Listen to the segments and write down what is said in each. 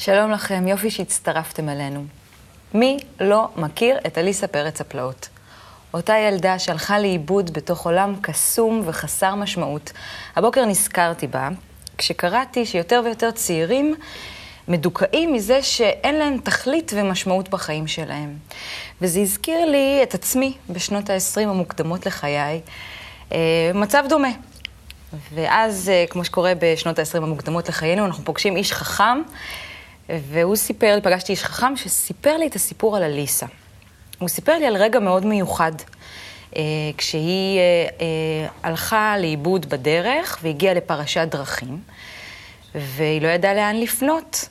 שלום לכם, יופי שהצטרפתם אלינו. מי לא מכיר את אליסה פרץ הפלאות? אותה ילדה שהלכה לאיבוד בתוך עולם קסום וחסר משמעות. הבוקר נזכרתי בה, כשקראתי שיותר ויותר צעירים מדוכאים מזה שאין להם תכלית ומשמעות בחיים שלהם. וזה הזכיר לי את עצמי בשנות ה-20 המוקדמות לחיי, אה, מצב דומה. ואז, אה, כמו שקורה בשנות ה-20 המוקדמות לחיינו, אנחנו פוגשים איש חכם, והוא סיפר לי, פגשתי איש חכם שסיפר לי את הסיפור על אליסה. הוא סיפר לי על רגע מאוד מיוחד, אה, כשהיא הלכה לאיבוד בדרך והגיעה לפרשת דרכים, והיא לא ידעה לאן לפנות.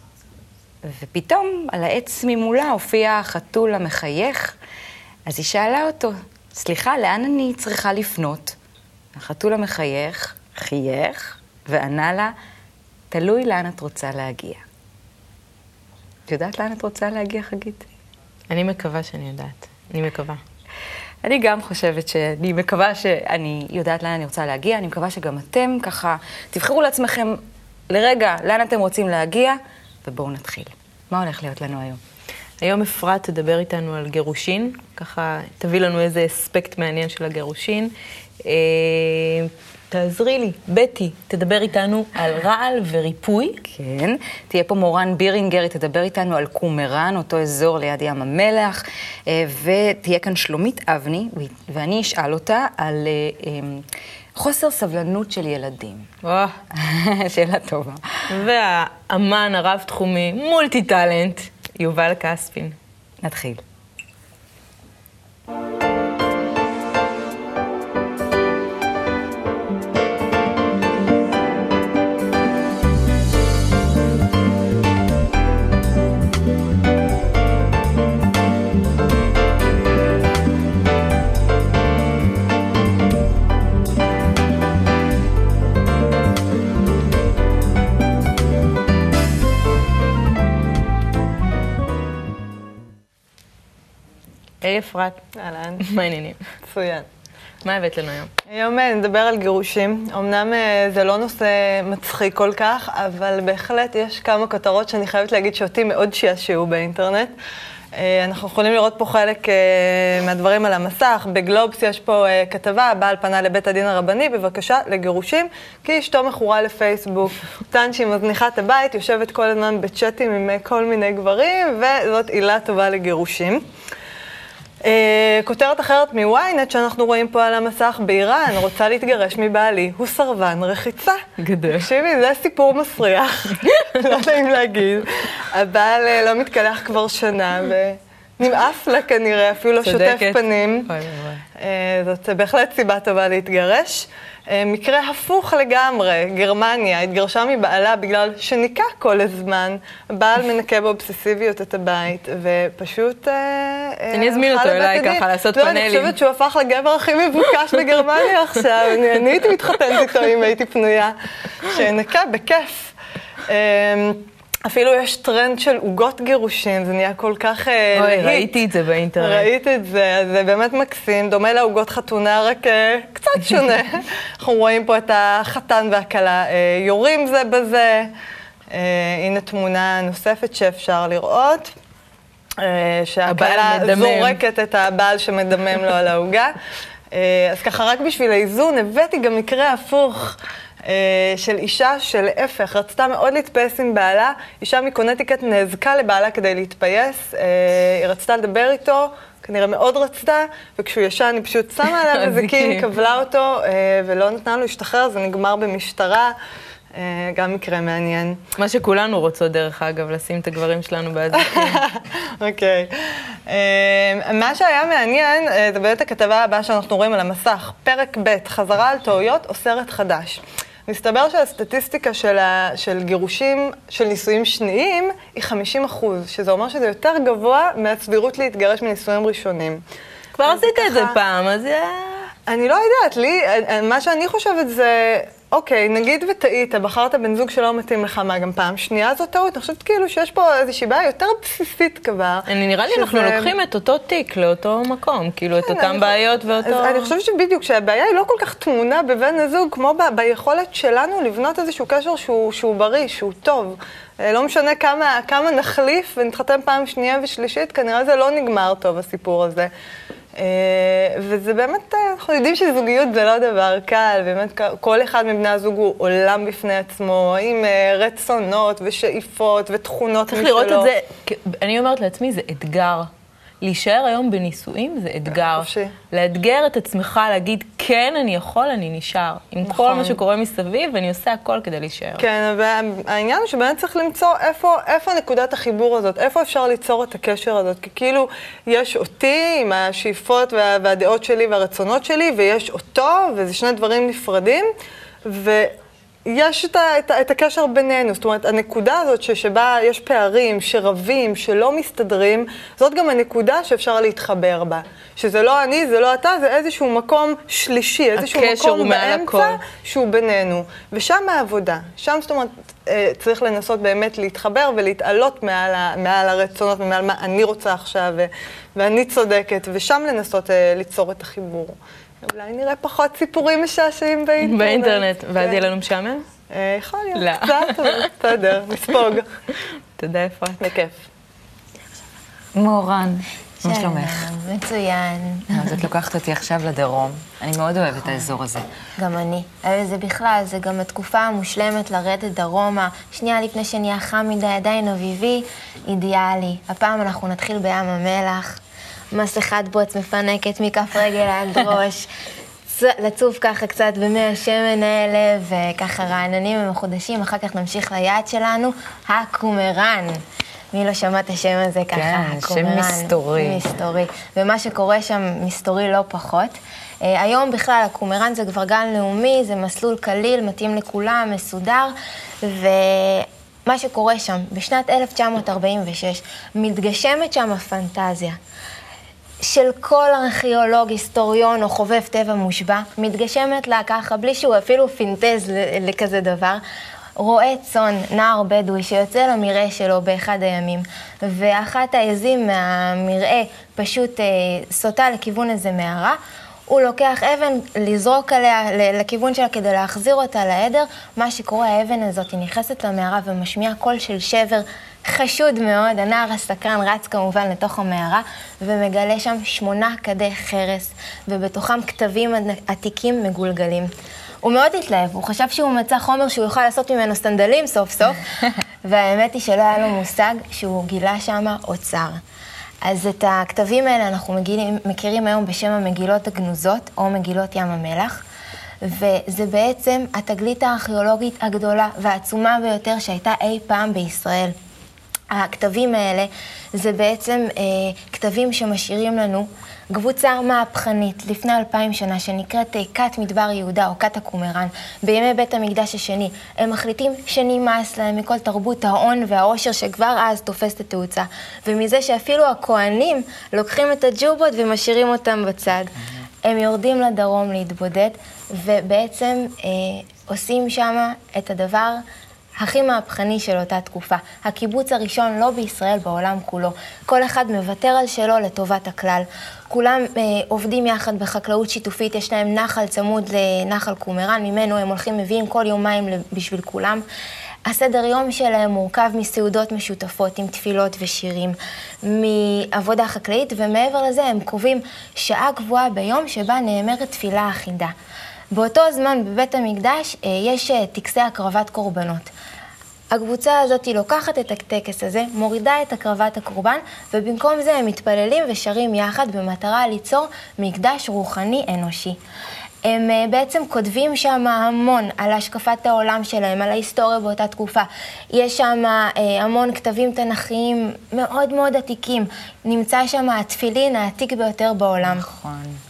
ופתאום על העץ ממולה הופיע החתול המחייך, אז היא שאלה אותו, סליחה, לאן אני צריכה לפנות? החתול המחייך חייך וענה לה, תלוי לאן את רוצה להגיע. את יודעת לאן את רוצה להגיע, חגית? אני מקווה שאני יודעת. אני מקווה. אני גם חושבת שאני מקווה שאני יודעת לאן אני רוצה להגיע, אני מקווה שגם אתם ככה תבחרו לעצמכם לרגע לאן אתם רוצים להגיע, ובואו נתחיל. מה הולך להיות לנו היום? היום אפרת תדבר איתנו על גירושין, ככה תביא לנו איזה אספקט מעניין של הגירושין. תעזרי לי, בטי, תדבר איתנו על רעל וריפוי. כן, תהיה פה מורן בירינגר, היא תדבר איתנו על קומראן, אותו אזור ליד ים המלח, אה, ותהיה כאן שלומית אבני, ואני אשאל אותה על אה, חוסר סבלנות של ילדים. שאלה טובה. והאמן הרב-תחומי, מולטי טאלנט, יובל כספין. נתחיל. היי אפרת. אהלן. מה העניינים? מצוין. מה הבאת לנו היום? היום אה, נדבר על גירושים. אמנם אה, זה לא נושא מצחיק כל כך, אבל בהחלט יש כמה כותרות שאני חייבת להגיד שאותי מאוד שעשעו באינטרנט. אה, אנחנו יכולים לראות פה חלק מהדברים על המסך. בגלובס יש פה כתבה, הבעל פנה לבית הדין הרבני, בבקשה לגירושים, כי אשתו מכורה לפייסבוק. טען שהיא מזניחה את הבית, יושבת כל הזמן בצ'אטים עם כל מיני גברים, וזאת עילה טובה לגירושים. Uh, כותרת אחרת מוויינט שאנחנו רואים פה על המסך, באיראן, רוצה להתגרש מבעלי, הוא סרבן רחיצה. גדול. תקשיבי, זה סיפור מסריח, לא נעים להגיד. הבעל uh, לא מתקלח כבר שנה, ונמאס לה כנראה, אפילו לא שוטף פנים. Uh, זאת בהחלט סיבה טובה להתגרש. אה, מקרה הפוך לגמרי, גרמניה התגרשה מבעלה בגלל שניקה כל הזמן. הבעל מנקה באובססיביות את הבית, ופשוט... אה, אה, אני אזמין אותו אליי ככה לעשות פאנלים. לא, אני חושבת שהוא הפך לגבר הכי מבוקש בגרמניה עכשיו. אני הייתי מתחתנת איתו אם הייתי פנויה. שנקה בכיף. אפילו יש טרנד של עוגות גירושים, זה נהיה כל כך אה, אוי, להיט. ראיתי את זה באינטרנט. ראית את זה, זה באמת מקסים, דומה לעוגות חתונה, רק uh, קצת שונה. אנחנו רואים פה את החתן והכלה uh, יורים זה בזה. הנה תמונה נוספת שאפשר לראות. שהכלה זורקת את הבעל שמדמם לו על העוגה. אז ככה, רק בשביל האיזון, הבאתי גם מקרה הפוך. אה, של אישה שלהפך, רצתה מאוד להתפייס עם בעלה, אישה מקונטיקט נאזקה לבעלה כדי להתפייס, אה, היא רצתה לדבר איתו, כנראה מאוד רצתה, וכשהוא ישן היא פשוט שמה עליו אזיקים, כבלה אותו, אה, ולא נתנה לו להשתחרר, זה נגמר במשטרה. גם מקרה מעניין. מה שכולנו רוצות, דרך אגב, לשים את הגברים שלנו באזיקים. אוקיי. מה שהיה מעניין, זה באמת הכתבה הבאה שאנחנו רואים על המסך, פרק ב', חזרה על טעויות או סרט חדש. מסתבר שהסטטיסטיקה של, ה, של גירושים של נישואים שניים היא 50 אחוז, שזה אומר שזה יותר גבוה מהסבירות להתגרש מנישואים ראשונים. כבר עשית את זה פעם, אז... אני לא יודעת, לי, מה שאני חושבת זה, אוקיי, נגיד וטעית, בחרת בן זוג שלא מתאים לך, מה, גם פעם שנייה זו טעות? אני חושבת כאילו שיש פה איזושהי בעיה יותר בסיסית כבר. אני נראה לי שזה... אנחנו לוקחים את אותו תיק לאותו מקום, כאילו, את כן, אותן בעיות ואותו... אז אני חושבת שבדיוק, שהבעיה היא לא כל כך תמונה בבן הזוג, כמו ב- ביכולת שלנו לבנות איזשהו קשר שהוא, שהוא בריא, שהוא טוב. אה, לא משנה כמה, כמה נחליף ונתחתן פעם שנייה ושלישית, כנראה זה לא נגמר טוב, הסיפור הזה. אה, וזה באמת, אה, אנחנו יודעים שזוגיות זה לא דבר קל, באמת כל אחד מבני הזוג הוא עולם בפני עצמו, עם רצונות ושאיפות ותכונות משלו. צריך לראות את זה, אני אומרת לעצמי, זה אתגר. להישאר היום בנישואים זה אתגר. חופשי. לאתגר את עצמך, להגיד, כן, אני יכול, אני נשאר. עם נכון. כל מה שקורה מסביב, ואני עושה הכל כדי להישאר. כן, והעניין הוא שבאמת צריך למצוא איפה, איפה נקודת החיבור הזאת, איפה אפשר ליצור את הקשר הזאת. כי כאילו, יש אותי עם השאיפות וה, והדעות שלי והרצונות שלי, ויש אותו, וזה שני דברים נפרדים. ו... יש את, ה, את, את הקשר בינינו, זאת אומרת, הנקודה הזאת ש, שבה יש פערים, שרבים, שלא מסתדרים, זאת גם הנקודה שאפשר להתחבר בה. שזה לא אני, זה לא אתה, זה איזשהו מקום שלישי, איזשהו מקום באמצע שהוא בינינו. ושם העבודה, שם זאת אומרת, אה, צריך לנסות באמת להתחבר ולהתעלות מעל, ה, מעל הרצונות ומעל מה אני רוצה עכשיו, ו, ואני צודקת, ושם לנסות אה, ליצור את החיבור. אולי נראה פחות סיפורים משעשעים באינטרנט. באינטרנט, ואז יהיה לנו משעמם? אה, יכול להיות, לא. קצת, אבל בסדר, נספוג. תודה, אפרת. בכיף. מורן, מה שלומך? מצוין. אז את לוקחת אותי עכשיו לדרום. אני מאוד אוהבת את האזור הזה. גם אני. זה בכלל, זה גם התקופה המושלמת לרדת דרומה. שנייה לפני שנהיה חם מדי, עדיין אביבי, אידיאלי. הפעם אנחנו נתחיל בים המלח. מסכת בוץ מפנקת מכף רגל עד ראש. לצוף ככה קצת במי השמן האלה, וככה רעננים ומחודשים, אחר כך נמשיך ליעד שלנו, הקומראן. מי לא שמע את השם הזה ככה? כן, הקומראן. שם מסתורי. מסתורי. ומה שקורה שם מסתורי לא פחות. Uh, היום בכלל הקומראן זה כבר גן לאומי, זה מסלול קליל, מתאים לכולם, מסודר, ומה שקורה שם, בשנת 1946 מתגשמת שם הפנטזיה. של כל ארכיאולוג, היסטוריון או חובב טבע מושבע, מתגשמת לה ככה, בלי שהוא אפילו פינטז לכזה דבר. רועה צאן, נער בדואי, שיוצא למרעה שלו באחד הימים, ואחת העזים מהמרעה פשוט אה, סוטה לכיוון איזה מערה, הוא לוקח אבן לזרוק עליה לכיוון שלה כדי להחזיר אותה לעדר, מה שקורה, האבן הזאת היא נכנסת למערה ומשמיעה קול של שבר חשוד מאוד, הנער הסקרן רץ כמובן לתוך המערה ומגלה שם שמונה כדי חרס, ובתוכם כתבים עתיקים מגולגלים. הוא מאוד התלהב, הוא חשב שהוא מצא חומר שהוא יוכל לעשות ממנו סנדלים סוף סוף, והאמת היא שלא היה לו מושג שהוא גילה שם אוצר. אז את הכתבים האלה אנחנו מגילים, מכירים היום בשם המגילות הגנוזות, או מגילות ים המלח, וזה בעצם התגלית הארכיאולוגית הגדולה והעצומה ביותר שהייתה אי פעם בישראל. הכתבים האלה זה בעצם אה, כתבים שמשאירים לנו קבוצה מהפכנית לפני אלפיים שנה שנקראת אה, כת מדבר יהודה או כת הקומראן בימי בית המקדש השני. הם מחליטים שנמאס להם מכל תרבות ההון והעושר שכבר אז תופסת התאוצה ומזה שאפילו הכוהנים לוקחים את הג'ובות ומשאירים אותם בצד. הם יורדים לדרום להתבודד ובעצם אה, עושים שם את הדבר הכי מהפכני של אותה תקופה. הקיבוץ הראשון לא בישראל, בעולם כולו. כל אחד מוותר על שלו לטובת הכלל. כולם אה, עובדים יחד בחקלאות שיתופית, יש להם נחל צמוד לנחל קומראן, ממנו הם הולכים, מביאים כל יומיים בשביל כולם. הסדר יום שלהם מורכב מסעודות משותפות עם תפילות ושירים, מעבודה חקלאית, ומעבר לזה הם קובעים שעה קבועה ביום שבה נאמרת תפילה אחידה. באותו זמן בבית המקדש אה, יש אה, טקסי הקרבת קורבנות. הקבוצה הזאת לוקחת את הטקס הזה, מורידה את הקרבת הקורבן, ובמקום זה הם מתפללים ושרים יחד במטרה ליצור מקדש רוחני אנושי. הם אה, בעצם כותבים שם המון על השקפת העולם שלהם, על ההיסטוריה באותה תקופה. יש שם המון כתבים תנכיים מאוד מאוד עתיקים. נמצא שם התפילין העתיק ביותר בעולם. נכון.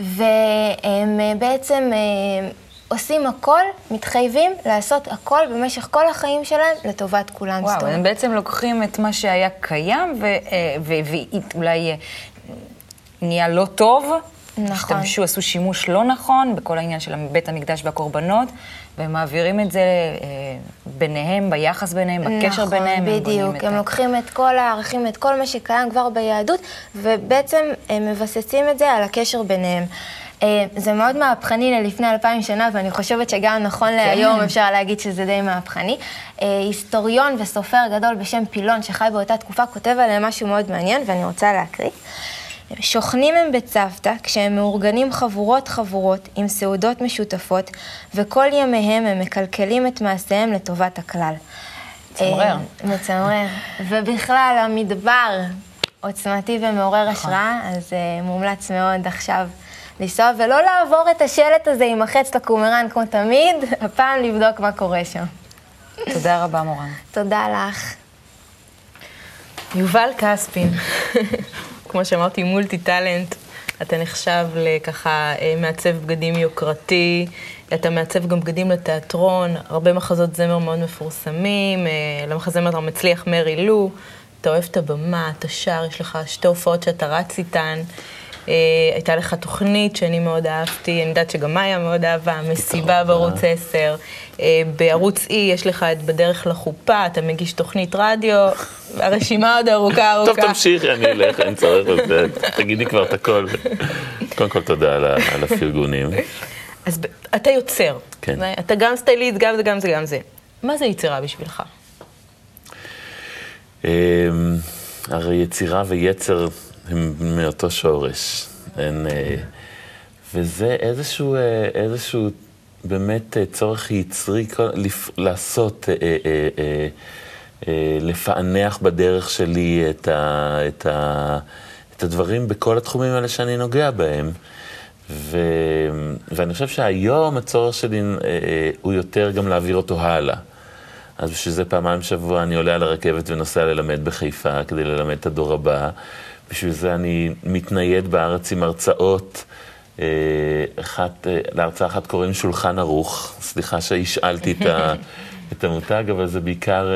והם אה, בעצם אה, עושים הכל, מתחייבים לעשות הכל במשך כל החיים שלהם לטובת כולם. וואו, הם בעצם לוקחים את מה שהיה קיים אה, ואולי נהיה לא טוב. נכון. השתמשו, עשו שימוש לא נכון בכל העניין של בית המקדש והקורבנות, והם מעבירים את זה אה, ביניהם, ביחס ביניהם, בקשר נכון, ביניהם. נכון, בדיוק. הם, הם לוקחים את כל הערכים, את כל מה שקיים כבר ביהדות, ובעצם הם מבססים את זה על הקשר ביניהם. אה, זה מאוד מהפכני ללפני אלפיים שנה, ואני חושבת שגם נכון להיום אפשר להגיד שזה די מהפכני. אה, היסטוריון וסופר גדול בשם פילון, שחי באותה תקופה, כותב עליהם משהו מאוד מעניין, ואני רוצה להקריא. שוכנים הם בצוותא כשהם מאורגנים חבורות חבורות עם סעודות משותפות, וכל ימיהם הם מקלקלים את מעשיהם לטובת הכלל. מצמרר. אה, מצמרר. ובכלל, המדבר עוצמתי ומעורר השראה, אז uh, מומלץ מאוד עכשיו לנסוע, ולא לעבור את השלט הזה עם החץ לקומראן כמו תמיד, הפעם לבדוק מה קורה שם. תודה רבה, מורן. תודה לך. יובל כספין, כמו שאמרתי, מולטי טאלנט, אתה נחשב לככה אה, מעצב בגדים יוקרתי, אתה מעצב גם בגדים לתיאטרון, הרבה מחזות זמר מאוד מפורסמים, אה, למחזמר המצליח מרי לו, אתה אוהב את הבמה, אתה שר, יש לך שתי הופעות שאתה רץ איתן. Uh, הייתה לך תוכנית שאני מאוד אהבתי, אני יודעת שגם מאיה מאוד אהבה, מסיבה בערוץ 10. Uh, בערוץ E יש לך את בדרך לחופה, אתה מגיש תוכנית רדיו, הרשימה עוד ארוכה ארוכה. טוב, תמשיכי, אני אלך, אין צורך תגידי כבר את הכל. קודם כל, תודה על, על הפרגונים. אז אתה יוצר. כן. אתה גם סטייליסט, גם זה, גם זה, גם זה. מה זה יצירה בשבילך? אמ, הרי יצירה ויצר הם מאותו שורש. אין, אה, וזה איזשהו, אה, איזשהו באמת אה, צורך יצרי לעשות, לפענח בדרך שלי את, ה, את, ה, את הדברים בכל התחומים האלה שאני נוגע בהם. ו, ואני חושב שהיום הצורך שלי הוא יותר גם להעביר אותו הלאה. אז בשביל זה פעמיים בשבוע אני עולה על הרכבת ונוסע ללמד בחיפה כדי ללמד את הדור הבא. בשביל זה אני מתנייד בארץ עם הרצאות. אה, אחת, אה, להרצאה אחת קוראים שולחן ערוך. סליחה שהשאלתי את, ה, את המותג, אבל זה בעיקר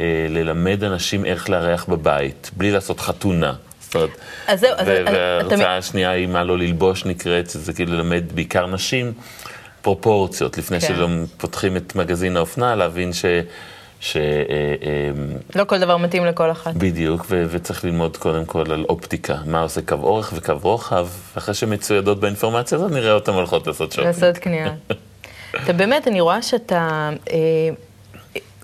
אה, ללמד אנשים איך לארח בבית, בלי לעשות חתונה. זאת אומרת, אז זהו, אז וההרצאה אתה... השנייה היא מה לא ללבוש נקראת, שזה כאילו ללמד בעיקר נשים. פרופורציות, לפני כן. שלא פותחים את מגזין האופנה, להבין ש... ש... אה, אה, לא כל דבר מתאים לכל אחת. בדיוק, ו- וצריך ללמוד קודם כל על אופטיקה, מה עושה קו אורך וקו רוחב, ואחרי שמצוידות באינפורמציה הזאת, נראה אותן הולכות לעשות שופינג. לעשות קנייה. אתה באמת, אני רואה שאתה... אה,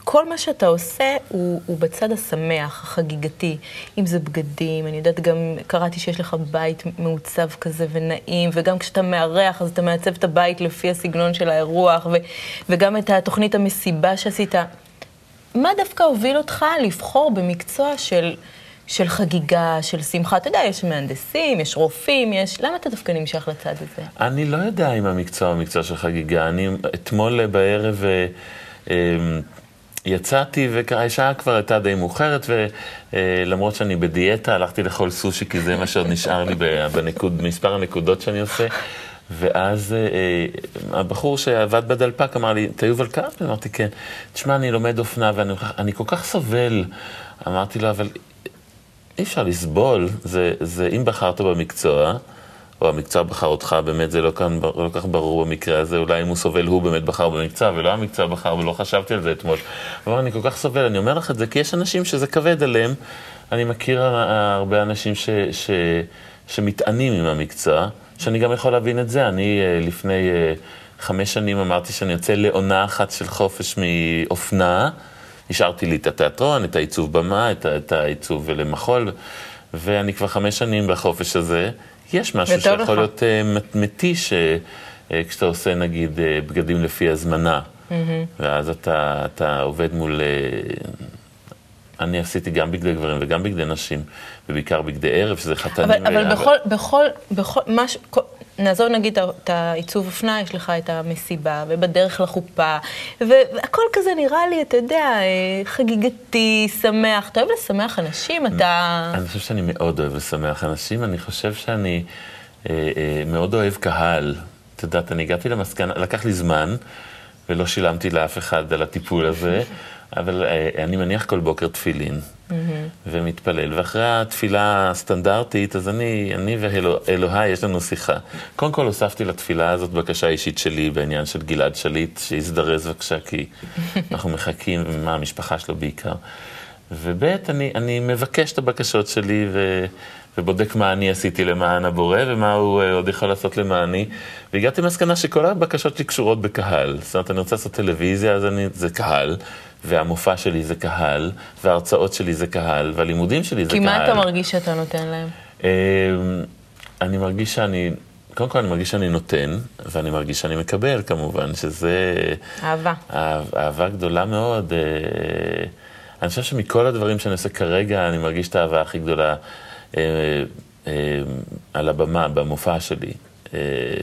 כל מה שאתה עושה הוא, הוא בצד השמח, החגיגתי. אם זה בגדים, אני יודעת גם, קראתי שיש לך בית מעוצב כזה ונעים, וגם כשאתה מארח, אז אתה מעצב את הבית לפי הסגנון של האירוח, ו, וגם את התוכנית המסיבה שעשית. מה דווקא הוביל אותך לבחור במקצוע של, של חגיגה, של שמחה? אתה יודע, יש מהנדסים, יש רופאים, יש... למה אתה דווקא נמשך לצד הזה? אני לא יודע אם המקצוע הוא מקצוע של חגיגה. אני אתמול בערב... אה, אה, יצאתי, והשעה כבר הייתה די מאוחרת, ולמרות שאני בדיאטה, הלכתי לאכול סושי, כי זה מה שעוד נשאר לי במספר הנקודות שאני עושה. ואז אה, הבחור שעבד בדלפק אמר לי, אתה יובל קאפ? אמרתי, כן. תשמע, אני לומד אופנה ואני כל כך סובל. אמרתי לו, אבל אי אפשר לסבול, זה, זה אם בחרת במקצוע, או המקצוע בחר אותך, באמת זה לא, כאן, לא כך ברור במקרה הזה, אולי אם הוא סובל הוא באמת בחר במקצוע, ולא המקצוע בחר, ולא חשבתי על זה אתמול. הוא אמר, אני כל כך סובל, אני אומר לך את זה, כי יש אנשים שזה כבד עליהם. אני מכיר הרבה אנשים ש, ש, שמתענים עם המקצוע, שאני גם יכול להבין את זה. אני אה, לפני אה, חמש שנים אמרתי שאני יוצא לעונה אחת של חופש מאופנה. השארתי לי את התיאטרון, את העיצוב במה, את, את העיצוב למחול, ואני כבר חמש שנים בחופש הזה. יש משהו שיכול לך. להיות uh, מתיש uh, כשאתה עושה נגיד uh, בגדים לפי הזמנה, mm-hmm. ואז אתה, אתה עובד מול... Uh, אני עשיתי גם בגדי גברים וגם בגדי נשים, ובעיקר בגדי ערב, שזה חתנים. אבל, אבל בכל, בכל, בכל, מש, כל, נעזוב נגיד את העיצוב אופנה, יש לך את המסיבה, ובדרך לחופה, והכל כזה נראה לי, אתה יודע, חגיגתי, שמח. אתה אוהב לשמח אנשים? אתה... אני חושב שאני מאוד אוהב לשמח אנשים, אני חושב שאני אה, אה, מאוד אוהב קהל. את יודעת, אני הגעתי למסקנה, לקח לי זמן, ולא שילמתי לאף אחד על הטיפול הזה. אבל אה, אני מניח כל בוקר תפילין, mm-hmm. ומתפלל, ואחרי התפילה הסטנדרטית, אז אני, אני ואלוהי, יש לנו שיחה. קודם כל הוספתי לתפילה הזאת בקשה אישית שלי בעניין של גלעד שליט, שיזדרז בבקשה, כי אנחנו מחכים, ומה המשפחה שלו בעיקר. וב', אני, אני מבקש את הבקשות שלי ו, ובודק מה אני עשיתי למען הבורא ומה הוא אה, עוד יכול לעשות למעני. והגעתי למסקנה שכל הבקשות שלי קשורות בקהל. זאת אומרת, אני רוצה לעשות טלוויזיה, אז אני, זה קהל, והמופע שלי זה קהל, וההרצאות שלי זה קהל, והלימודים שלי זה כי קהל. מה אתה מרגיש שאתה נותן להם? אמ, אני מרגיש שאני, קודם כל אני מרגיש שאני נותן, ואני מרגיש שאני מקבל כמובן, שזה... אהבה. אהב, אהבה גדולה מאוד. אה, אני חושב שמכל הדברים שאני עושה כרגע, אני מרגיש את האהבה הכי גדולה אה, אה, על הבמה, במופע שלי,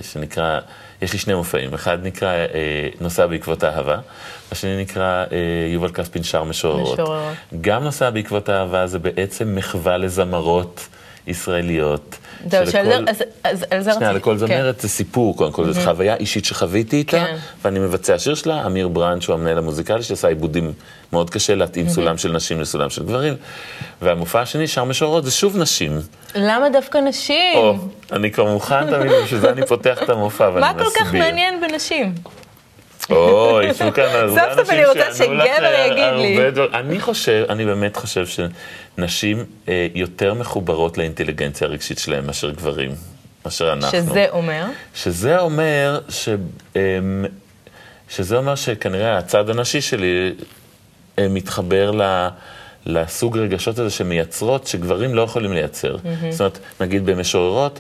שנקרא, יש לי שני מופעים, אחד נקרא אה, נוסע בעקבות אהבה, השני נקרא אה, יובל כספין שר משוררות. משוררות. גם נוסע בעקבות אהבה זה בעצם מחווה לזמרות ישראליות. זהו, שלכל- שעל זה- אז- אז על זה שנייה, רציתי. לכל כן. זמרת זה סיפור, קודם כל, זו חוויה אישית שחוויתי איתה, כן. ואני מבצע שיר שלה, אמיר ברנד, שהוא המנהל המוזיקלי, שעשה עיבודים מאוד קשה להתאים סולם של נשים לסולם של גברים. והמופע השני, שר משוררות, זה שוב נשים. למה דווקא נשים? או, אני כבר מוכן תמיד, בשביל זה אני פותח את המופע ואני מה מסביר. כל כך מעניין בנשים? אוי, ישבו כאן הרבה סוף סוף אנשים אני רוצה שגבר יגיד לי. דבר- אני חושב, אני באמת חושב שנשים אה, יותר מחוברות לאינטליגנציה הרגשית שלהם מאשר גברים, מאשר אנחנו. שזה אומר? שזה אומר ש... אמ, שזה אומר שכנראה הצד הנשי שלי אה, מתחבר ל... לסוג רגשות הזה שמייצרות, שגברים לא יכולים לייצר. זאת אומרת, נגיד במשוררות,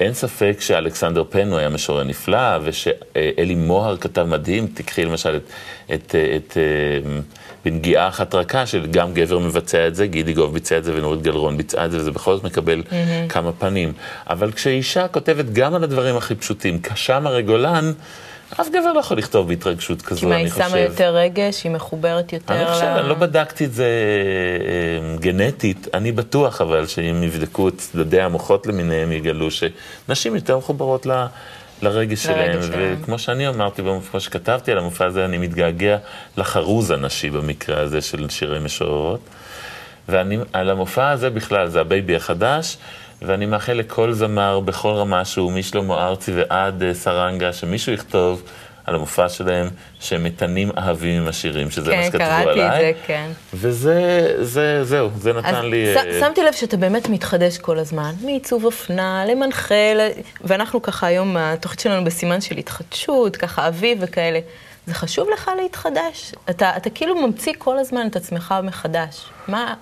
אין ספק שאלכסנדר הוא היה משורר נפלא, ושאלי מוהר כתב מדהים, תקחי למשל את, את, את, אה, בנגיעה אחת רכה, שגם גבר מבצע את זה, גידי גוב ביצע את זה ונורית גלרון ביצעה את זה, וזה בכל זאת מקבל כמה פנים. אבל כשאישה כותבת גם על הדברים הכי פשוטים, כשם הרגולן, אף גבר לא יכול לכתוב בהתרגשות כזו, כי מה, אני היא חושב. שמה יותר רגש, היא מחוברת יותר אני חושב, ל- אני לא בדקתי את זה אה, גנטית, אני בטוח אבל שאם יבדקו את צדדי המוחות למיניהם, יגלו שנשים יותר מחוברות ל... לרגש שלהם. וכמו שאני אמרתי, במופע- שכתבתי על המופע הזה, אני מתגעגע לחרוז הנשי במקרה הזה של שירי משוררות. ואני, על המופע הזה בכלל, זה ה baby החדש, ואני מאחל לכל זמר בכל רמה שהוא, משלמה ארצי ועד אה, סרנגה, שמישהו יכתוב על המופע שלהם, שהם מתנים אהבים עם השירים, שזה מה כן, שכתבו קראתי את עליי. זה, כן. וזה, זה, זהו, זה אז נתן לי... ש- אה, שמתי לב שאתה באמת מתחדש כל הזמן, מעיצוב אופנה, למנחה, ל- ואנחנו ככה היום, התוכנית שלנו בסימן של התחדשות, ככה אביב וכאלה. זה חשוב לך להתחדש? אתה, אתה כאילו ממציא כל הזמן את עצמך מחדש. מה...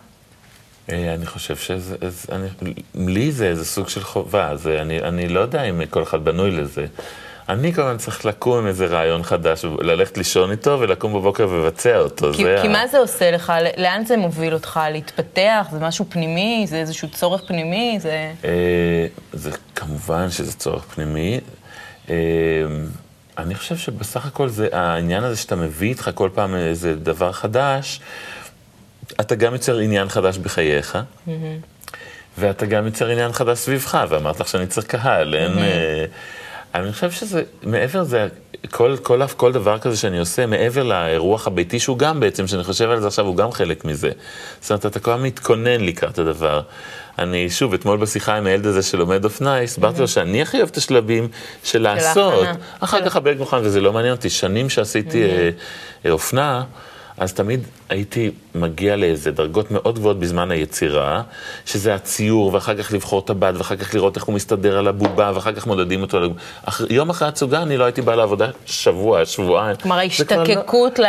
אה, אני חושב שזה, אני, לי זה איזה סוג של חובה, זה, אני, אני לא יודע אם כל אחד בנוי לזה. אני כמובן צריך לקום עם איזה רעיון חדש, ללכת לישון איתו ולקום בבוקר ולבצע אותו. כי, זה כי ה- מה זה עושה לך? לאן זה מוביל אותך? להתפתח? זה משהו פנימי? זה איזשהו צורך פנימי? זה... אה, זה כמובן שזה צורך פנימי. אה, אני חושב שבסך הכל זה העניין הזה שאתה מביא איתך כל פעם איזה דבר חדש, אתה גם יוצר עניין חדש בחייך, ואתה גם יוצר עניין חדש סביבך, ואמרת לך שאני צריך קהל, אין... אה, אני חושב שזה, מעבר לזה, כל, כל, כל דבר כזה שאני עושה, מעבר לאירוח הביתי, שהוא גם בעצם, שאני חושב על זה עכשיו, הוא גם חלק מזה. זאת אומרת, אתה כל הזמן מתכונן לקראת הדבר. אני, שוב, אתמול בשיחה עם הילד הזה שלומד אופנה, הסברתי לו שאני הכי אוהב את השלבים של לעשות. אחר כך הבלג מוכן, וזה לא מעניין אותי. שנים שעשיתי אה, אה, אופנה, אז תמיד הייתי מגיע לאיזה דרגות מאוד גבוהות בזמן היצירה, שזה הציור, ואחר כך לבחור את הבד, ואחר כך לראות איך הוא מסתדר על הבובה, ואחר כך מודדים אותו. אח... יום אחרי הצוגה אני לא הייתי בא לעבודה שבוע, שבועיים. כלומר, לא- ההשתקקות ל...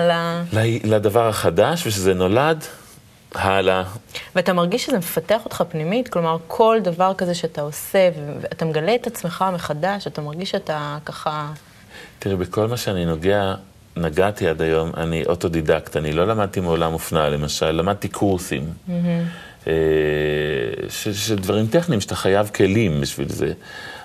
ל... ל- לדבר החדש, ושזה נולד, הלאה. ואתה מרגיש שזה מפתח אותך פנימית? כלומר, כל דבר כזה שאתה עושה, ואתה מגלה את עצמך מחדש, אתה מרגיש שאתה ככה... תראי, בכל מה שאני נוגע, נגעתי עד היום, אני אוטודידקט, אני לא למדתי מעולם אופנה, למשל, למדתי קורסים. אה, ש- של דברים טכניים, שאתה חייב כלים בשביל זה.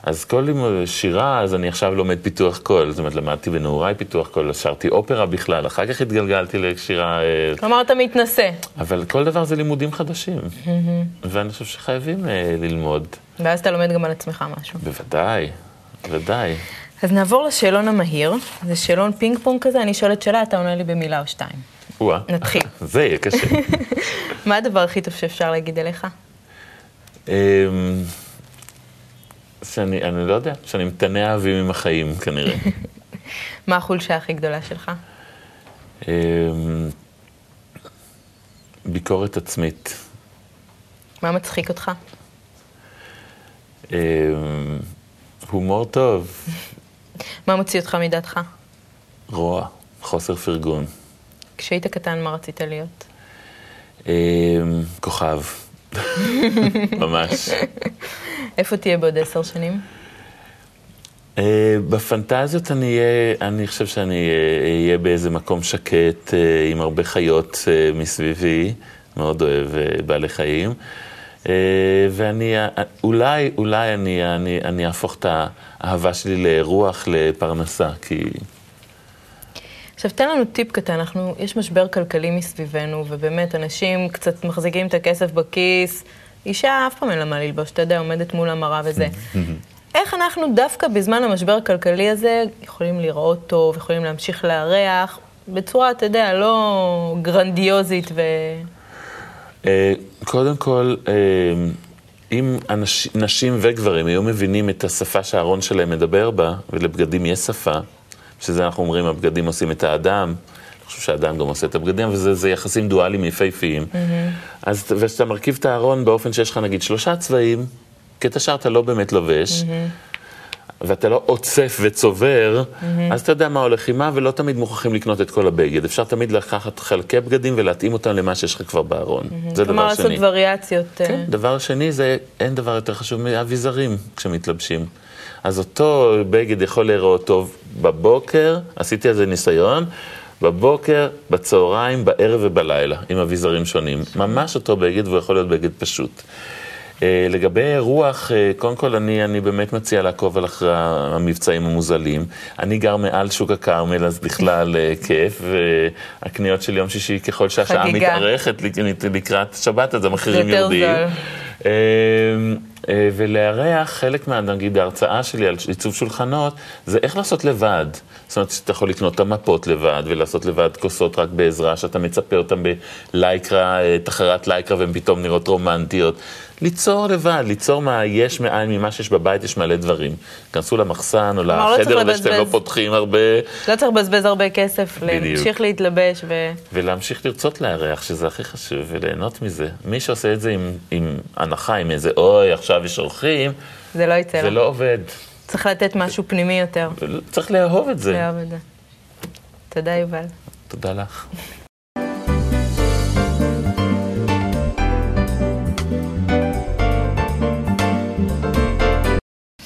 אז כל שירה, אז אני עכשיו לומד פיתוח קול. זאת אומרת, למדתי בנעוריי פיתוח קול, שרתי אופרה בכלל, אחר כך התגלגלתי לשירה... אה, כלומר, אתה מתנשא. אבל כל דבר זה לימודים חדשים. ואני חושב שחייבים אה, ללמוד. ואז אתה לומד גם על עצמך משהו. בוודאי, בוודאי. אז נעבור לשאלון המהיר. זה שאלון פינג פונג כזה, אני שואלת שאלה, אתה עונה לי במילה או שתיים. וואה. נתחיל. זה יהיה קשה. מה הדבר הכי טוב שאפשר להגיד עליך? אמ, שאני, אני לא יודע, שאני מתנה אהבים עם החיים כנראה. מה החולשה הכי גדולה שלך? אמ, ביקורת עצמית. מה מצחיק אותך? אה, הומור טוב, מה מוציא אותך מדעתך? רוע, חוסר פרגון. כשהיית קטן, מה רצית להיות? אה, כוכב. ממש. איפה תהיה בעוד עשר שנים? אה, בפנטזיות אני אהיה, אני חושב שאני אה, אהיה באיזה מקום שקט אה, עם הרבה חיות מסביבי, מאוד אוהב בעלי חיים. אה, ואני, אולי, אולי אני, אני, אני אהפוך את האהבה שלי לרוח, לפרנסה, כי... עכשיו, תן לנו טיפ קטן, אנחנו, יש משבר כלכלי מסביבנו, ובאמת, אנשים קצת מחזיקים את הכסף בכיס, אישה אף פעם אין לה מה ללבוש, אתה יודע, עומדת מול המראה וזה. איך אנחנו דווקא בזמן המשבר הכלכלי הזה יכולים לראות טוב, יכולים להמשיך לארח, בצורה, אתה יודע, לא גרנדיוזית ו... אה, קודם כל, אה, אם אנש, נשים וגברים היו מבינים את השפה שהארון שלהם מדבר בה, ולבגדים יש שפה, שזה אנחנו אומרים, הבגדים עושים את האדם, אני חושב שהאדם גם עושה את הבגדים, וזה יחסים דואליים יפהפיים. Mm-hmm. אז, וכשאתה מרכיב את הארון באופן שיש לך נגיד שלושה צבעים, כי את השאר אתה לא באמת לובש, ואתה לא עוצף וצובר, אז אתה יודע מה הולך עם מה, ולא תמיד מוכרחים לקנות את כל הבגד. אפשר תמיד לקחת חלקי בגדים ולהתאים אותם למה שיש לך כבר בארון. זה כלומר, דבר לעשות שני. וריאציות. אה, כן, דבר שני זה, אין דבר יותר חשוב מאביזרים כשמתלבשים. אז אותו בגד יכול להיראות טוב בבוקר, עשיתי על זה ניסיון, בבוקר, בצהריים, בערב ובלילה, עם אביזרים שונים. ממש אותו בגד, והוא יכול להיות בגד פשוט. אה, לגבי רוח, אה, קודם כל אני, אני באמת מציע לעקוב על אחרי המבצעים המוזלים. אני גר מעל שוק הכרמל, אז בכלל אה, כיף, והקניות של יום שישי, ככל שהשעה. מתארכת לק- לקראת שבת, אז המחירים יורדים. זול. אה, ולארח, חלק מה, נגיד, ההרצאה שלי על עיצוב שולחנות, זה איך לעשות לבד. זאת אומרת, שאתה יכול לקנות את המפות לבד, ולעשות לבד כוסות רק בעזרה, שאתה מצפה אותן בלייקרה, אה, תחרת לייקרה, והן פתאום נראות רומנטיות. ליצור לבד, ליצור מהיש מאין, ממה שיש בבית, יש מלא דברים. כנסו למחסן או לא לחדר הזה שאתם לא. פותחים הרבה, לא צריך לבזבז הרבה כסף. להמשיך להתלבש ו... ולהמשיך לרצות לארח, שזה הכי חשוב, וליהנות מזה. מי שעושה את זה עם, עם הנחה, עם איזה אוי, עכשיו יש אורחים, זה לא יצא זה לו. לא עובד. צריך לתת משהו פנימי יותר. צריך לאהוב את זה. לאהוב את זה. תודה, יובל. תודה לך.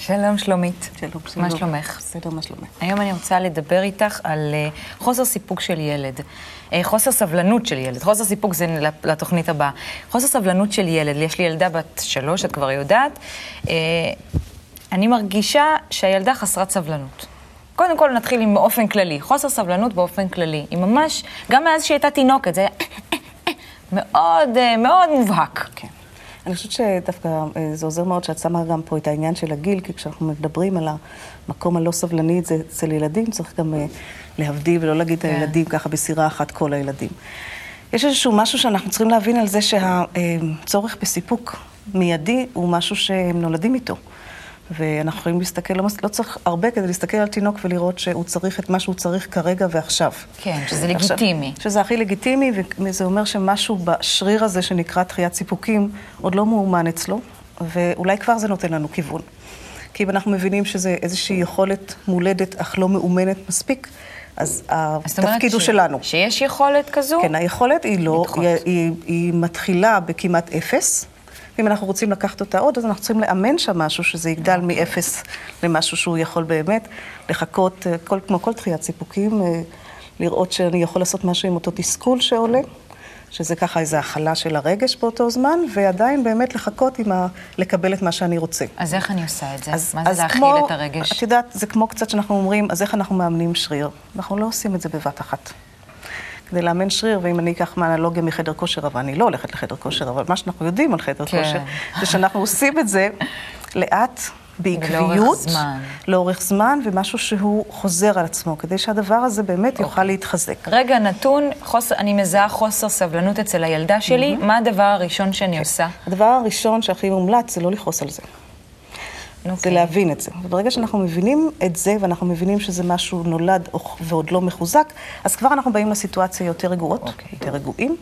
שלום שלומית. שלום, מה שלום. שלומך? בסדר, מה שלומך? היום אני רוצה לדבר איתך על אה, חוסר סיפוק של ילד. אה, חוסר סבלנות של ילד. חוסר סיפוק זה לתוכנית הבאה. חוסר סבלנות של ילד. יש לי ילדה בת שלוש, את כבר יודעת. אה, אני מרגישה שהילדה חסרת סבלנות. קודם כל נתחיל עם באופן כללי. חוסר סבלנות באופן כללי. היא ממש, גם מאז שהיא הייתה תינוקת, זה היה מאוד, מאוד מובהק. כן. אני חושבת שדווקא אה, זה עוזר מאוד שאת שמה גם פה את העניין של הגיל, כי כשאנחנו מדברים על המקום הלא סבלני זה אצל ילדים, צריך גם אה, להבדיל ולא להגיד את כן. הילדים ככה בסירה אחת כל הילדים. יש איזשהו משהו שאנחנו צריכים להבין על זה שהצורך בסיפוק מיידי הוא משהו שהם נולדים איתו. ואנחנו יכולים להסתכל, לא, לא צריך הרבה כדי להסתכל על תינוק ולראות שהוא צריך את מה שהוא צריך כרגע ועכשיו. כן, שזה עכשיו, לגיטימי. שזה הכי לגיטימי, וזה אומר שמשהו בשריר הזה שנקרא תחיית סיפוקים עוד לא מאומן אצלו, ואולי כבר זה נותן לנו כיוון. כי אם אנחנו מבינים שזה איזושהי יכולת מולדת אך לא מאומנת מספיק, אז התפקיד הוא ש- שלנו. שיש יכולת כזו? כן, היכולת היא לא. היא, היא, היא מתחילה בכמעט אפס. ואם אנחנו רוצים לקחת אותה עוד, אז אנחנו צריכים לאמן שם משהו, שזה יגדל מאפס למשהו שהוא יכול באמת לחכות, אה, כל, כמו כל דחיית סיפוקים, אה, לראות שאני יכול לעשות משהו עם אותו תסכול שעולה, שזה ככה איזו הכלה של הרגש באותו זמן, ועדיין באמת לחכות עם ה... לקבל את מה שאני רוצה. אז איך אני עושה את זה? מה זה אז להכיל כמו- את הרגש? את יודעת, זה כמו קצת שאנחנו אומרים, אז איך אנחנו מאמנים שריר? אנחנו לא עושים את זה בבת אחת. כדי לאמן שריר, ואם אני אקח מאנלוגיה מחדר כושר, אבל אני לא הולכת לחדר כושר, אבל מה שאנחנו יודעים על חדר כן. כושר, זה שאנחנו עושים את זה לאט, בעקביות, ולאורך זמן. לאורך זמן, ומשהו שהוא חוזר על עצמו, כדי שהדבר הזה באמת יוכל להתחזק. רגע נתון, חוסר, אני מזהה חוסר סבלנות אצל הילדה שלי, מה הדבר הראשון שאני עושה? הדבר הראשון שהכי מומלץ זה לא לכעוס על זה. זה אוקיי. להבין את זה. וברגע שאנחנו מבינים את זה, ואנחנו מבינים שזה משהו נולד ועוד לא מחוזק, אז כבר אנחנו באים לסיטואציה יותר רגועות, אוקיי. יותר רגועים,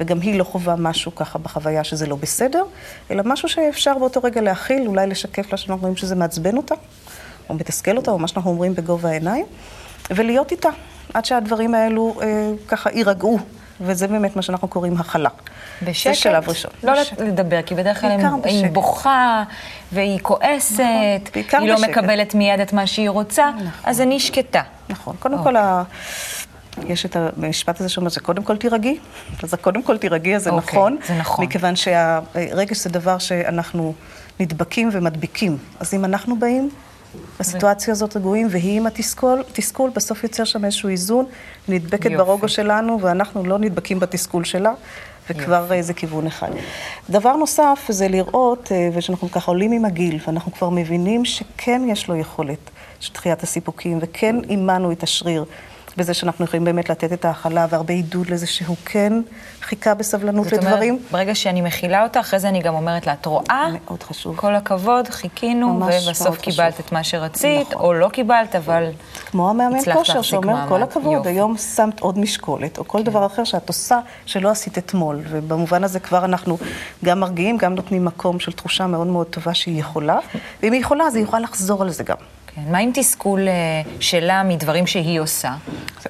וגם היא לא חווה משהו ככה בחוויה שזה לא בסדר, אלא משהו שאפשר באותו רגע להכיל, אולי לשקף לה שאנחנו רואים שזה מעצבן אותה, או מתסכל אותה, או מה שאנחנו אומרים בגובה העיניים, ולהיות איתה, עד שהדברים האלו אה, ככה יירגעו, וזה באמת מה שאנחנו קוראים הכלה. בשקט? זה שלב ראשון. לא בשקט. לדבר, כי בדרך כלל היא. בוכה, והיא כועסת, בעיקר היא לא בשקט. מקבלת מיד את מה שהיא רוצה, אז אני שקטה. נכון. קודם כל, ה... יש את המשפט הזה שאומר שקודם כל תירגעי, אז קודם כל תירגעי, אז זה אוקיי, נכון. זה נכון. מכיוון שהרגש זה דבר שאנחנו נדבקים ומדביקים. אז אם אנחנו באים בסיטואציה הזאת רגועים, והיא עם התסכול, תסכול, בסוף יוצר שם איזשהו איזון, נדבקת יופי. ברוגו שלנו, ואנחנו לא נדבקים בתסכול שלה. וכבר אה, זה כיוון אחד. דבר נוסף זה לראות, אה, ושאנחנו ככה עולים עם הגיל, ואנחנו כבר מבינים שכן יש לו יכולת של דחיית הסיפוקים, וכן אימנו את השריר, בזה שאנחנו יכולים באמת לתת את ההכלה והרבה עידוד לזה שהוא כן חיכה בסבלנות זאת לדברים. אומרת, ברגע שאני מכילה אותה, אחרי זה אני גם אומרת לה, את רואה? מאוד חשוב. כל הכבוד, חיכינו, ובסוף קיבלת חשוב. את מה שרצית, נכון. או לא קיבלת, אבל... כמו המאמן כושר שאומר, מעמד." כל הכבוד, יופי. כן. היום שמת עוד משקולת, או כל דבר אחר שאת עושה שלא עשית אתמול. ובמובן הזה כבר אנחנו גם מרגיעים, גם נותנים מקום של תחושה מאוד מאוד טובה שהיא יכולה, ואם היא יכולה, אז היא יכולה לחזור על זה גם. כן. מה עם תסכול אה, שלה מדברים שהיא עושה?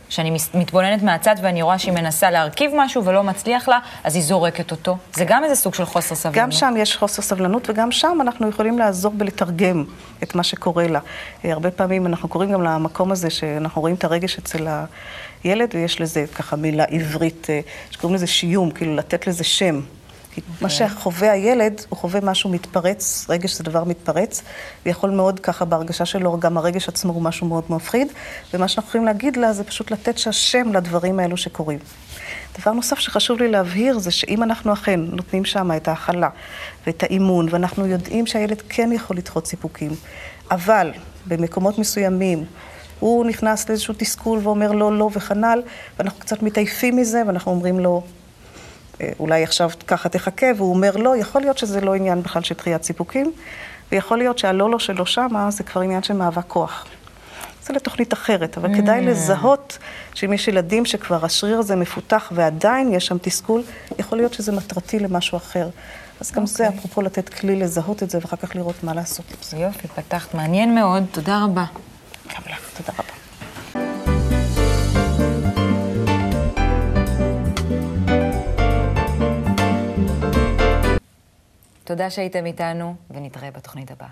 שאני מתבוננת מהצד ואני רואה שהיא מנסה להרכיב משהו ולא מצליח לה, אז היא זורקת אותו. זה גם איזה סוג של חוסר סבלנות. גם שם יש חוסר סבלנות, וגם שם אנחנו יכולים לעזור בלתרגם את מה שקורה לה. אה, הרבה פעמים אנחנו קוראים גם למקום הזה, שאנחנו רואים את הרגש אצל הילד, ויש לזה ככה מילה עברית, אה, שקוראים לזה שיום, כאילו לתת לזה שם. כי מה שחווה הילד, הוא חווה משהו מתפרץ, רגש זה דבר מתפרץ, ויכול מאוד ככה בהרגשה שלו, גם הרגש עצמו הוא משהו מאוד מפחיד, ומה שאנחנו יכולים להגיד לה זה פשוט לתת שם לדברים האלו שקורים. דבר נוסף שחשוב לי להבהיר זה שאם אנחנו אכן נותנים שם את ההכלה ואת האימון, ואנחנו יודעים שהילד כן יכול לדחות סיפוקים, אבל במקומות מסוימים הוא נכנס לאיזשהו תסכול ואומר לא, לא וכנ"ל, ואנחנו קצת מתעייפים מזה, ואנחנו אומרים לו, "אה, אולי עכשיו ככה תחכה, והוא אומר לא, יכול להיות שזה לא עניין בכלל של דחיית סיפוקים, ויכול להיות שהלא לא שלו שמה זה כבר עניין של מאבק כוח. זה לתוכנית אחרת, אבל כדאי לזהות שאם יש ילדים שכבר השריר הזה מפותח ועדיין יש שם תסכול, יכול להיות שזה מטרתי למשהו אחר. אז גם זה, אפרופו לתת כלי לזהות את זה ואחר כך לראות מה לעשות עם זה. יופי, פתחת מעניין מאוד, תודה רבה. גם לך, תודה רבה. תודה שהייתם איתנו, ונתראה בתוכנית הבאה.